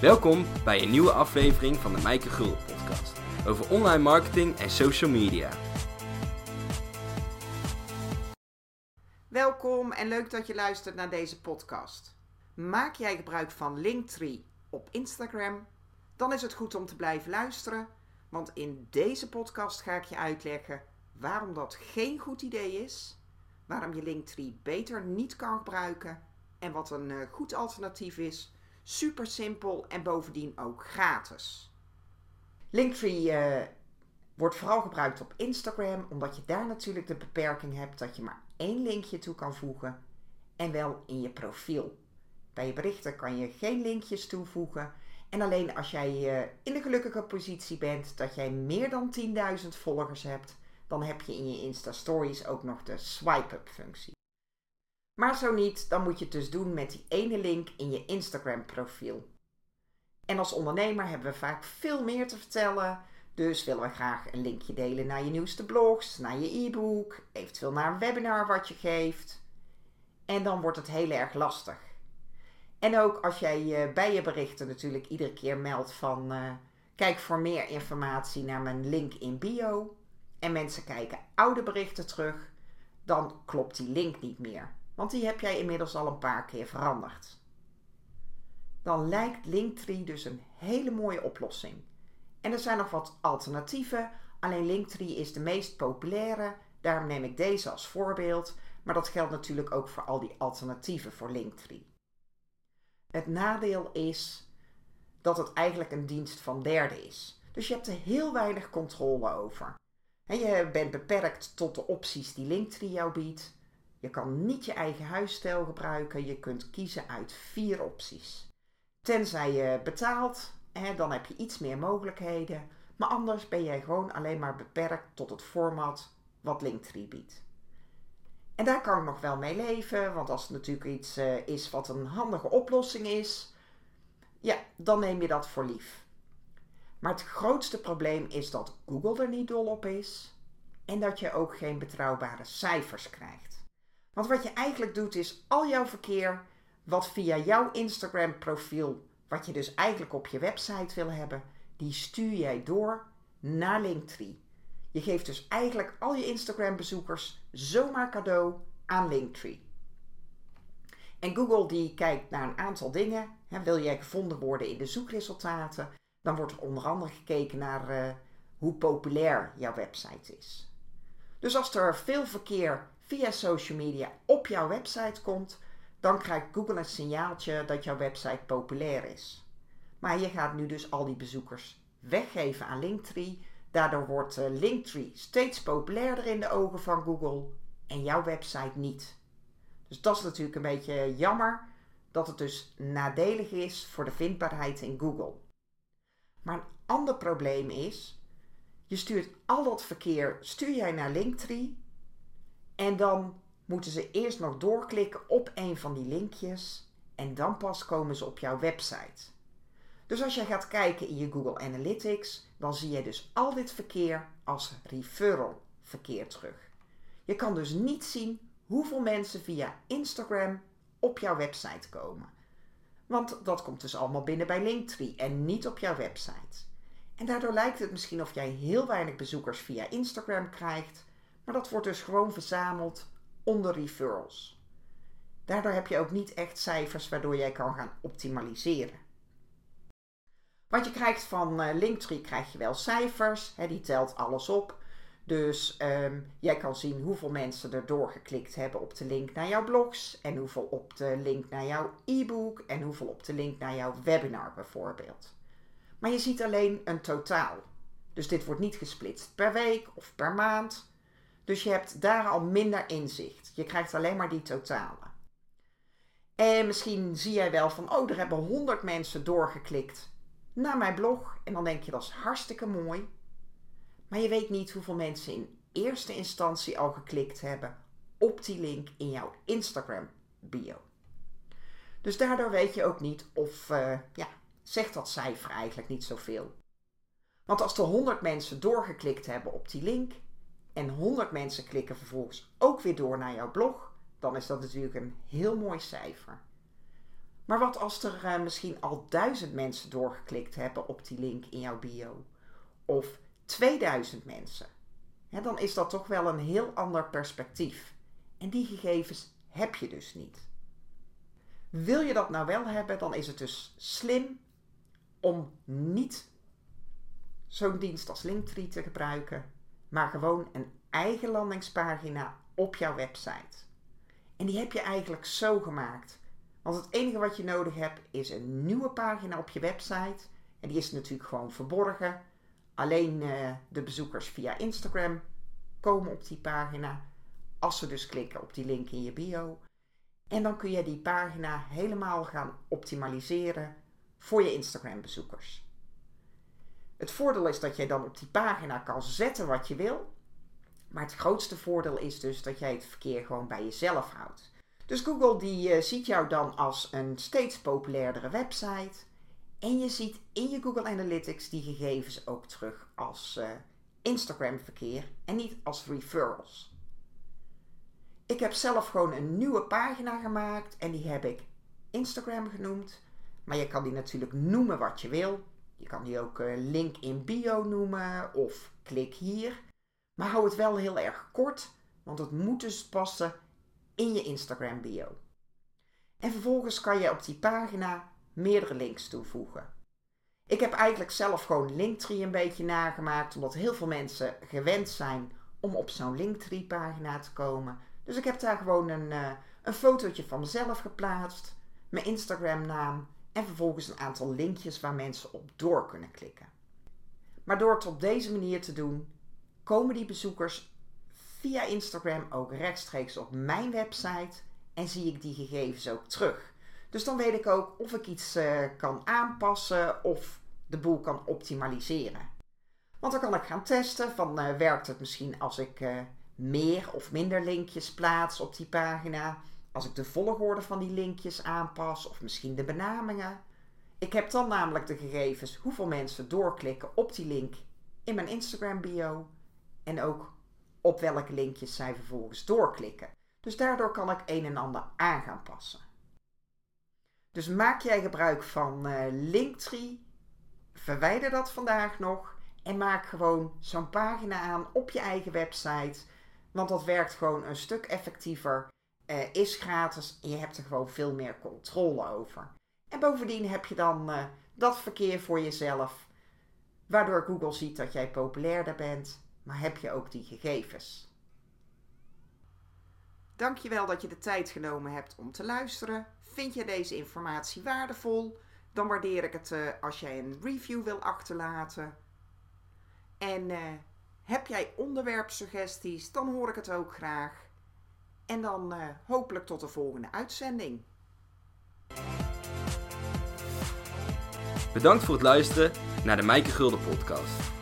Welkom bij een nieuwe aflevering van de Mijke Gul podcast over online marketing en social media. Welkom en leuk dat je luistert naar deze podcast. Maak jij gebruik van Linktree op Instagram? Dan is het goed om te blijven luisteren, want in deze podcast ga ik je uitleggen waarom dat geen goed idee is, waarom je Linktree beter niet kan gebruiken en wat een eh, goed alternatief is. Super simpel en bovendien ook gratis. Linktree uh, wordt vooral gebruikt op Instagram, omdat je daar natuurlijk de beperking hebt dat je maar één linkje toe kan voegen en wel in je profiel. Bij je berichten kan je geen linkjes toevoegen. En alleen als jij uh, in de gelukkige positie bent dat jij meer dan 10.000 volgers hebt, dan heb je in je Insta Stories ook nog de swipe-up functie. Maar zo niet, dan moet je het dus doen met die ene link in je Instagram profiel. En als ondernemer hebben we vaak veel meer te vertellen. Dus willen we graag een linkje delen naar je nieuwste blogs, naar je e-book, eventueel naar een webinar wat je geeft. En dan wordt het heel erg lastig. En ook als jij bij je berichten natuurlijk iedere keer meldt van uh, kijk voor meer informatie naar mijn link in bio. En mensen kijken oude berichten terug, dan klopt die link niet meer. Want die heb jij inmiddels al een paar keer veranderd. Dan lijkt Linktree dus een hele mooie oplossing. En er zijn nog wat alternatieven, alleen Linktree is de meest populaire, daarom neem ik deze als voorbeeld, maar dat geldt natuurlijk ook voor al die alternatieven voor Linktree. Het nadeel is dat het eigenlijk een dienst van derden is. Dus je hebt er heel weinig controle over. je bent beperkt tot de opties die Linktree jou biedt. Je kan niet je eigen huisstijl gebruiken. Je kunt kiezen uit vier opties. Tenzij je betaalt, hè, dan heb je iets meer mogelijkheden. Maar anders ben jij gewoon alleen maar beperkt tot het format wat Linktree biedt. En daar kan ik nog wel mee leven, want als het natuurlijk iets uh, is wat een handige oplossing is, ja, dan neem je dat voor lief. Maar het grootste probleem is dat Google er niet dol op is en dat je ook geen betrouwbare cijfers krijgt. Want wat je eigenlijk doet is al jouw verkeer, wat via jouw Instagram profiel, wat je dus eigenlijk op je website wil hebben, die stuur jij door naar Linktree. Je geeft dus eigenlijk al je Instagram bezoekers zomaar cadeau aan Linktree. En Google die kijkt naar een aantal dingen. wil jij gevonden worden in de zoekresultaten, dan wordt er onder andere gekeken naar uh, hoe populair jouw website is. Dus als er veel verkeer via social media op jouw website komt, dan krijgt Google een signaaltje dat jouw website populair is. Maar je gaat nu dus al die bezoekers weggeven aan Linktree. Daardoor wordt eh, Linktree steeds populairder in de ogen van Google en jouw website niet. Dus dat is natuurlijk een beetje jammer dat het dus nadelig is voor de vindbaarheid in Google. Maar een ander probleem is, je stuurt al dat verkeer stuur jij naar Linktree en dan moeten ze eerst nog doorklikken op een van die linkjes en dan pas komen ze op jouw website. Dus als je gaat kijken in je Google Analytics, dan zie je dus al dit verkeer als referral verkeer terug. Je kan dus niet zien hoeveel mensen via Instagram op jouw website komen. Want dat komt dus allemaal binnen bij Linktree en niet op jouw website. En daardoor lijkt het misschien of jij heel weinig bezoekers via Instagram krijgt, maar dat wordt dus gewoon verzameld onder referrals. Daardoor heb je ook niet echt cijfers waardoor jij kan gaan optimaliseren. Wat je krijgt van uh, Linktree krijg je wel cijfers, hè, die telt alles op. Dus um, jij kan zien hoeveel mensen er doorgeklikt hebben op de link naar jouw blogs en hoeveel op de link naar jouw e-book en hoeveel op de link naar jouw webinar bijvoorbeeld. Maar je ziet alleen een totaal. Dus dit wordt niet gesplitst per week of per maand. Dus je hebt daar al minder inzicht. Je krijgt alleen maar die totalen. En misschien zie jij wel van, oh, er hebben 100 mensen doorgeklikt naar mijn blog. En dan denk je, dat is hartstikke mooi. Maar je weet niet hoeveel mensen in eerste instantie al geklikt hebben op die link in jouw Instagram bio. Dus daardoor weet je ook niet of, uh, ja, zegt dat cijfer eigenlijk niet zoveel. Want als er 100 mensen doorgeklikt hebben op die link en 100 mensen klikken vervolgens ook weer door naar jouw blog, dan is dat natuurlijk een heel mooi cijfer. Maar wat als er eh, misschien al duizend mensen doorgeklikt hebben op die link in jouw bio? Of 2000 mensen? dan is dat toch wel een heel ander perspectief. En die gegevens heb je dus niet. Wil je dat nou wel hebben, dan is het dus slim om niet zo'n dienst als Linktree te gebruiken, maar gewoon een eigen landingspagina op jouw website. En die heb je eigenlijk zo gemaakt. Want het enige wat je nodig hebt is een nieuwe pagina op je website. En die is natuurlijk gewoon verborgen. Alleen uh, de bezoekers via Instagram komen op die pagina. Als ze dus klikken op die link in je bio. En dan kun je die pagina helemaal gaan optimaliseren voor je Instagram bezoekers. Het voordeel is dat jij dan op die pagina kan zetten wat je wil. Maar het grootste voordeel is dus dat jij het verkeer gewoon bij jezelf houdt. Dus Google die uh, ziet jou dan als een steeds populairdere website. En je ziet in je Google Analytics die gegevens ook terug als uh, Instagram verkeer en niet als referrals. Ik heb zelf gewoon een nieuwe pagina gemaakt en die heb ik Instagram genoemd. Maar je kan die natuurlijk noemen wat je wil. Je kan die ook uh, link in bio noemen of klik hier. Maar hou het wel heel erg kort, want het moet dus passen in je Instagram bio. En vervolgens kan je op die pagina meerdere links toevoegen. Ik heb eigenlijk zelf gewoon Linktree een beetje nagemaakt, omdat heel veel mensen gewend zijn om op zo'n Linktree pagina te komen. Dus ik heb daar gewoon een, uh, een fotootje van mezelf geplaatst, mijn Instagram naam en vervolgens een aantal linkjes waar mensen op door kunnen klikken. Maar door het op deze manier te doen, komen die bezoekers via Instagram ook rechtstreeks op mijn website en zie ik die gegevens ook terug. Dus dan weet ik ook of ik iets uh, kan aanpassen of de boel kan optimaliseren. Want dan kan ik gaan testen van uh, werkt het misschien als ik uh, meer of minder linkjes plaats op die pagina. Als ik de volgorde van die linkjes aanpas of misschien de benamingen. Ik heb dan namelijk de gegevens hoeveel mensen doorklikken op die link in mijn Instagram bio en ook op welke linkjes zij vervolgens doorklikken. Dus daardoor kan ik een en ander aan gaan passen. Dus maak jij gebruik van uh, Linktree, verwijder dat vandaag nog en maak gewoon zo'n pagina aan op je eigen website. Want dat werkt gewoon een stuk effectiever, uh, is gratis en je hebt er gewoon veel meer controle over. En bovendien heb je dan uh, dat verkeer voor jezelf, waardoor Google ziet dat jij populairder bent maar heb je ook die gegevens? Dankjewel dat je de tijd genomen hebt om te luisteren. Vind je deze informatie waardevol? Dan waardeer ik het uh, als jij een review wil achterlaten. En heb jij onderwerpsuggesties, dan hoor ik het ook graag. En dan uh, hopelijk tot de volgende uitzending. Bedankt voor het luisteren naar de Mijke Gulden podcast.